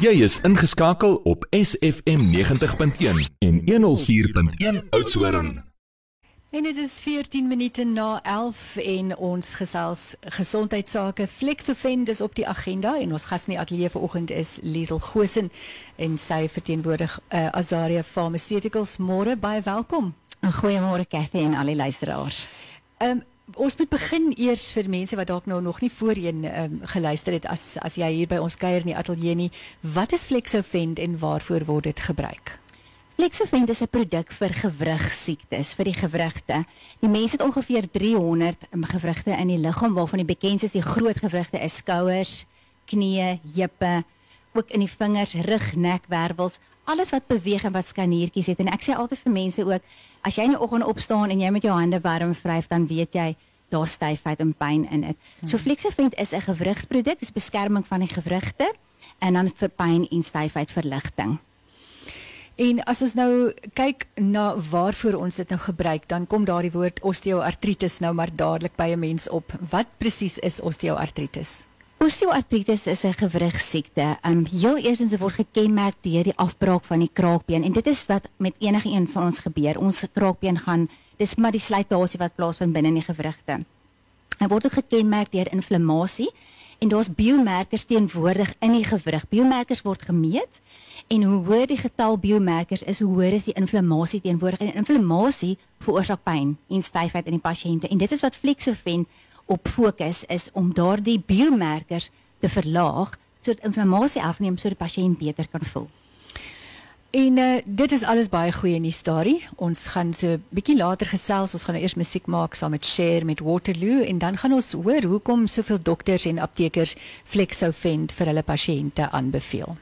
Jy is ingeskakel op SFM 90.1 en 104.1 Oudtshoorn. En dit is 14 minute na 11 en ons gesels gesondheidsake Flexofend is op die agenda en ons gas in die ateljee vanoggend is Liesel Gosen en sy verteenwoordig uh, Azaria Pharmaceuticals. Môre baie welkom. Goeiemôre Cathy en al die luisteraars. Ehm um, ons moet begin eers vir mense wat dalk nou nog nie voorheen um, geluister het as as jy hier by ons kuier in die ateljee nie. Wat is Flexofend en waarvoor word dit gebruik? Flexofend is 'n produk vir gewrigsiektes, vir die gewrigte. Die mense het ongeveer 300 um, gewrigte in die liggaam waarvan die bekendste is die groot gewrigte is skouers, knieë, heupe, ook in die vingers, rug, nek, wervels, alles wat beweeg en wat skaniertjies het. En ek sê altyd vir mense ook as jy in die oggend opstaan en jy met jou hande warm vryf, dan weet jy daar styfheid en pyn in dit. So hmm. Flexofend is 'n gewrigsproduk, dis beskerming van die gewrigte en dan vir pyn en styfheid verligting. En as ons nou kyk na waarvoor ons dit nou gebruik, dan kom daardie woord osteoartritis nou maar dadelik by 'n mens op. Wat presies is osteoartritis? Osteoartritis is 'n gewrigsiekte. Um heel eersins word gekenmerk deur die afbraak van die kraakbeen en dit is wat met enige een van ons gebeur. Ons kraakbeen gaan dis maar die slytasie wat plaasvind binne in die gewrigte. Hy word ook gekenmerk deur inflammasie en daar's biomarkers teenwoordig in die gewrig. Biomarkers word gemeet en hoe hoër die getal biomarkers is, hoe hoër is die inflammasie teenwoordig. En inflammasie veroorsaak pyn en styfheid in die pasiënte en dit is wat Flexofend op fokus is om daardie biomarkers te verlaag sodat inflammasie afneem sodat die pasiënt beter kan voel. En uh, dit is alles baie goeie nuus daarin. Ons gaan so 'n bietjie later gesels. Ons gaan nou eers musiek maak saam met Share met Waterloo en dan gaan ons hoor hoekom soveel dokters en aptekers Flexofend vir hulle pasiënte aanbeveel.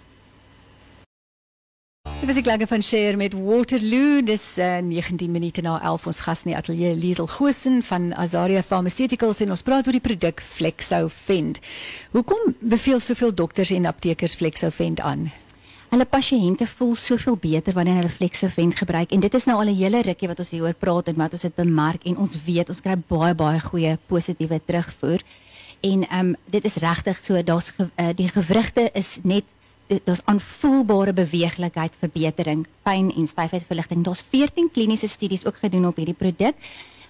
Dit was 'n klanke van Share met Waterloo. Dis uh, eh, 19 minute na 11 ons gas in die ateljee Liesel Gosen van Azaria Pharmaceuticals en ons praat oor die produk Flexofend. Hoekom beveel soveel dokters en aptekers Flexofend aan? Hulle pasiënte voel soveel beter wanneer hulle Flexofend gebruik en dit is nou al 'n hele rukkie wat ons hieroor praat en wat ons dit bemark en ons weet ons kry baie baie goeie positiewe terugvoer. En ehm um, dit is regtig so daar's ge, uh, die gewrigte is net daar's aanvoelbare beweeglikheid verbetering, pyn en styfheidverligting. Daar's 14 kliniese studies ook gedoen op hierdie produk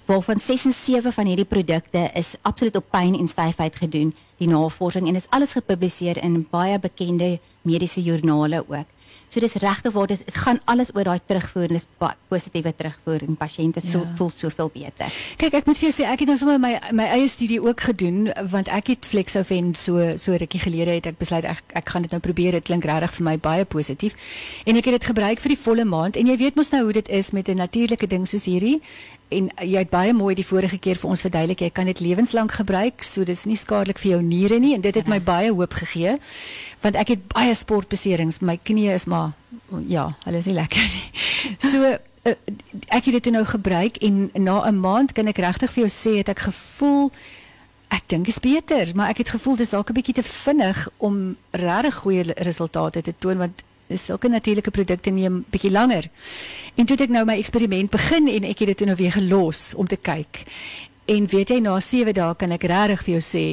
waarvan 6 en 7 van hierdie produkte is absoluut op pyn en styfheid gedoen, die navorsing en is alles gepubliseer in baie bekende mediese joernale ook. So dis regtig waar dit gaan alles oor daai terugvoer en dis positiewe terugvoer en pasiënte so ja. voel soveel beter. Kyk, ek moet vir jou sê ek het nou sommer my my eie studie ook gedoen want ek het Flexofend so so rukkie gelede het ek besluit ek ek gaan dit nou probeer. Dit klink regtig vir my baie positief. En ek het dit gebruik vir die volle maand en jy weet mos nou hoe dit is met 'n natuurlike ding soos hierdie en jy het baie mooi die vorige keer vir ons verduidelik jy kan dit lewenslank gebruik so dis nie skadelik vir jou niere nie en dit het my baie hoop gegee want ek het baie sportbeserings my knieë is maar ja hulle is nie lekker nie. So uh, ek het dit nou gebruik en na 'n maand kan ek regtig vir jou sê het ek gevoel ek dink is beter maar ek het gevoel dis dalk 'n bietjie te vinnig om regtig goeie resultate te toon want dis sulke natuurlike produkte neem bietjie langer. En toe het ek nou my eksperiment begin en ek het dit toe nou weer gelos om te kyk. En weet jy na 7 dae kan ek regtig vir jou sê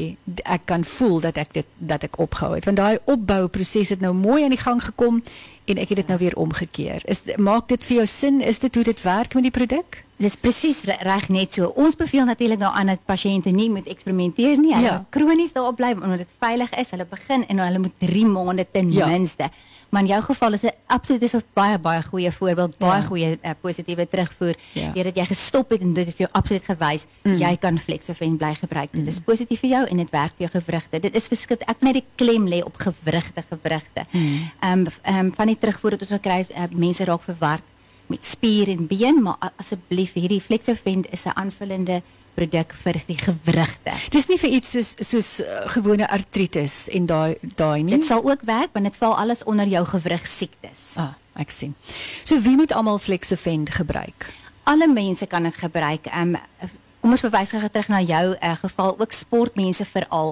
ek kan voel dat ek dit dat ek opgehou het want daai opbouproses het nou mooi aan die gang gekom en ek het dit nou weer omgekeer. Is maak dit vir jou sin? Is dit hoe dit werk met die produk? Dit is presies reg net so. Ons beveel natuurlik nou aan dat pasiënte nie moet eksperimenteer nie. Hulle ja. kronies daarop bly omdat dit veilig is. Hulle begin en hulle moet 3 maande ten ja. minste maar in jou geval is 'n absoluut is 'n baie baie goeie voorbeeld, baie ja. goeie uh, positiewe terugvoer. Ja. Deurdat jy gestop het en dit het vir jou absoluut gewys mm. jy kan Flexofend bly gebruik. Mm. Dit is mm. positief vir jou en dit werk vir jou gewrigte. Dit is verskil ek net die klem lê op gewrigte gewrigte. Mm. Ehm mm. um, ehm um, van die terugvoer wat ons gekry het, uh, mense raak verward met spier en been, maar asseblief hierdie Flexofend is 'n aanvullende produk vir die gewrigte. Dis nie vir iets soos soos uh, gewone artritis en daai daai nie. Dit sal ook werk want dit val alles onder jou gewrig siektes. Ah, ek sien. So wie moet almal Flexofend gebruik? Alle mense kan dit gebruik. Ehm um, kom ons verwys gou terug na jou uh, geval ook sportmense veral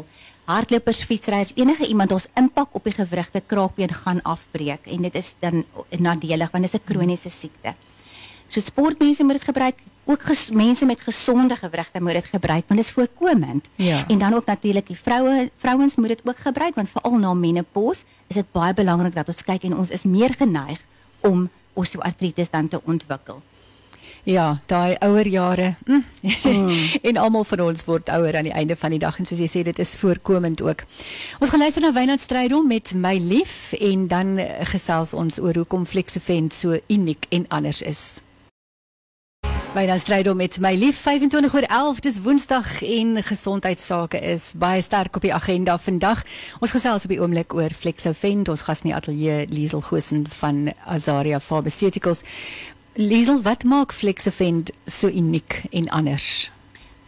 hardlopers, fietsryers, enige iemand ons impak op die gewrigte kraakbeen gaan afbreek en dit is dan nadelig want dit is 'n kroniese siekte. So sportmense moet dit gebruik, ook ges, mense met gesonde gewrigte moet dit gebruik want dit is voorkomend. Ja. En dan ook natuurlik die vroue vrouens moet dit ook gebruik want veral na menopause is dit baie belangrik dat ons kyk en ons is meer geneig om osteoartritis dan te ontwikkel. Ja, daai ouer jare. Mm. en almal van ons word ouer aan die einde van die dag en soos jy sê dit is voorkomend ook. Ons gaan luister na Wynand Strydom met My Lief en dan eh, gesels ons oor hoekom Flexovent so uniek en anders is. Wynand Strydom met My Lief 25 oor 11 dis Woensdag en gesondheidsake is baie sterk op die agenda vandag. Ons gesels op die oomblik oor Flexovent. Ons gas in die ateljee Liesel Gosen van Azaria Pharmaceuticals. Liesel, wat maak Flexovent so uniek en anders?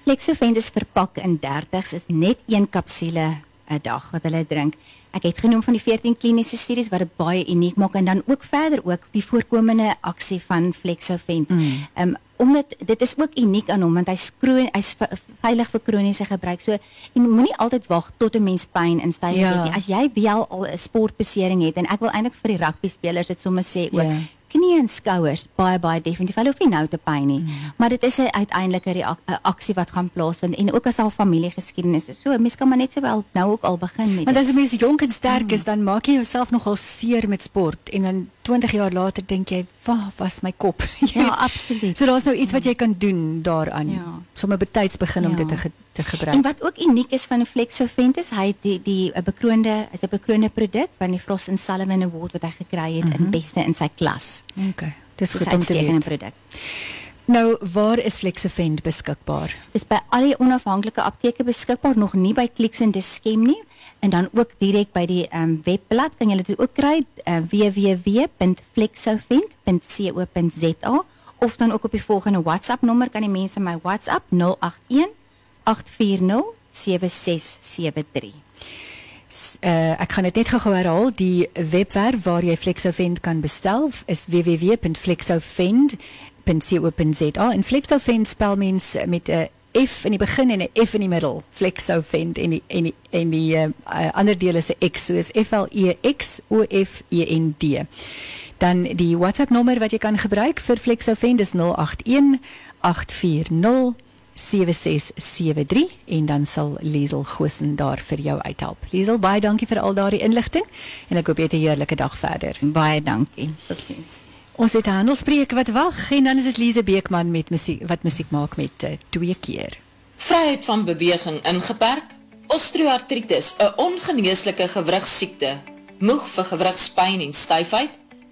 Flexovent is verpak in 30s is net een kapsule 'n dag wat hulle drink. Ek het genoem van die 14 kliniese studies wat dit baie uniek maak en dan ook verder ook die voorkomende aksie van Flexovent. Ehm mm. um, omdat dit is ook uniek aan hom want hy's kroon hy's veilig vir kroniese gebruik. So en moenie altyd wag tot 'n mens pyn in stywe ja. het nie. As jy wel al 'n sportbesering het en ek wil eintlik vir die rugby spelers dit sommer sê ook ja knie en skouers baie baie definitief. Hulle hoef nie nou te pyn nie, mm. maar dit is 'n uiteindelike aksie wat gaan plaasvind en ook as al familiegeskiedenis is. So mens kan maar net sowel nou ook al begin met. Want as 'n mens jonk en sterk mm. is, dan maak jy jouself nogal seer met sport en dan 20 jaar later dink jy, "Waar was my kop?" ja, absoluut. So daar's nou iets wat jy kan doen daaraan. Ja. Sommige betyds begin ja. om dit te te gebruik. En wat ook uniek is van 'n Flexovent is hy die die 'n bekroonde is 'n bekroonde produk van die Frost and Sullivan Award wat hy gekry het mm -hmm. in mhm. beste in sy klas. Okay. Dis goed om te weet. produk. Nou, waar is Flexovent beskikbaar? Dis by al die onafhanklike apteke beskikbaar, nog nie by Clicks en Diskem nie en dan ook direk by die um, webblad kan jy dit ook kry uh, www.flexovent.co.za of dan ook op die volgende WhatsApp nommer kan die mense my WhatsApp 081 0846707673. Uh, ek kan dit net gou herhaal. Die webwerf waar jy Flexovent kan bestel is www.flexovent.co.za en Flexovent spel mens met 'n F in die begin en 'n F in die middel. Flexovent en die en die en die uh, ander deel is 'n X soos F L E X O F E N D. Dan die WhatsApp nommer wat jy kan gebruik vir Flexovent is 081 840 7673 en dan sal Liesel Gosen daar vir jou uithelp. Liesel, baie dankie vir al daardie inligting en ek hoop jy het 'n heerlike dag verder. Baie dankie. Totsiens. Ons het 'n handelspreek wat wag en dan is dit Lize Beekman met musiek wat musiek maak met uh, twee keer. Vryheid van beweging ingeperk. Osteoartritis, 'n ongeneeslike gewrigssiekte. Moeg vir gewrigspyn en styfheid.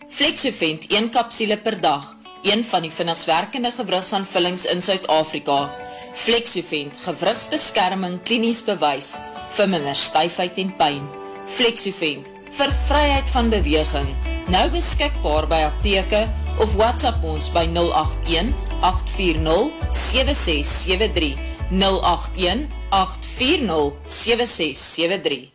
Flexovent 1 kapsule per dag, een van die vinnigs werkende gewrigsaanvullings in Suid-Afrika. Flexovent, gewrigsbeskerming klinies bewys vir minder styfheid en pyn. Flexovent, vir vryheid van beweging. Nou beskikbaar by apteke of WhatsApp ons by 081 840 7673. 081 840 7673.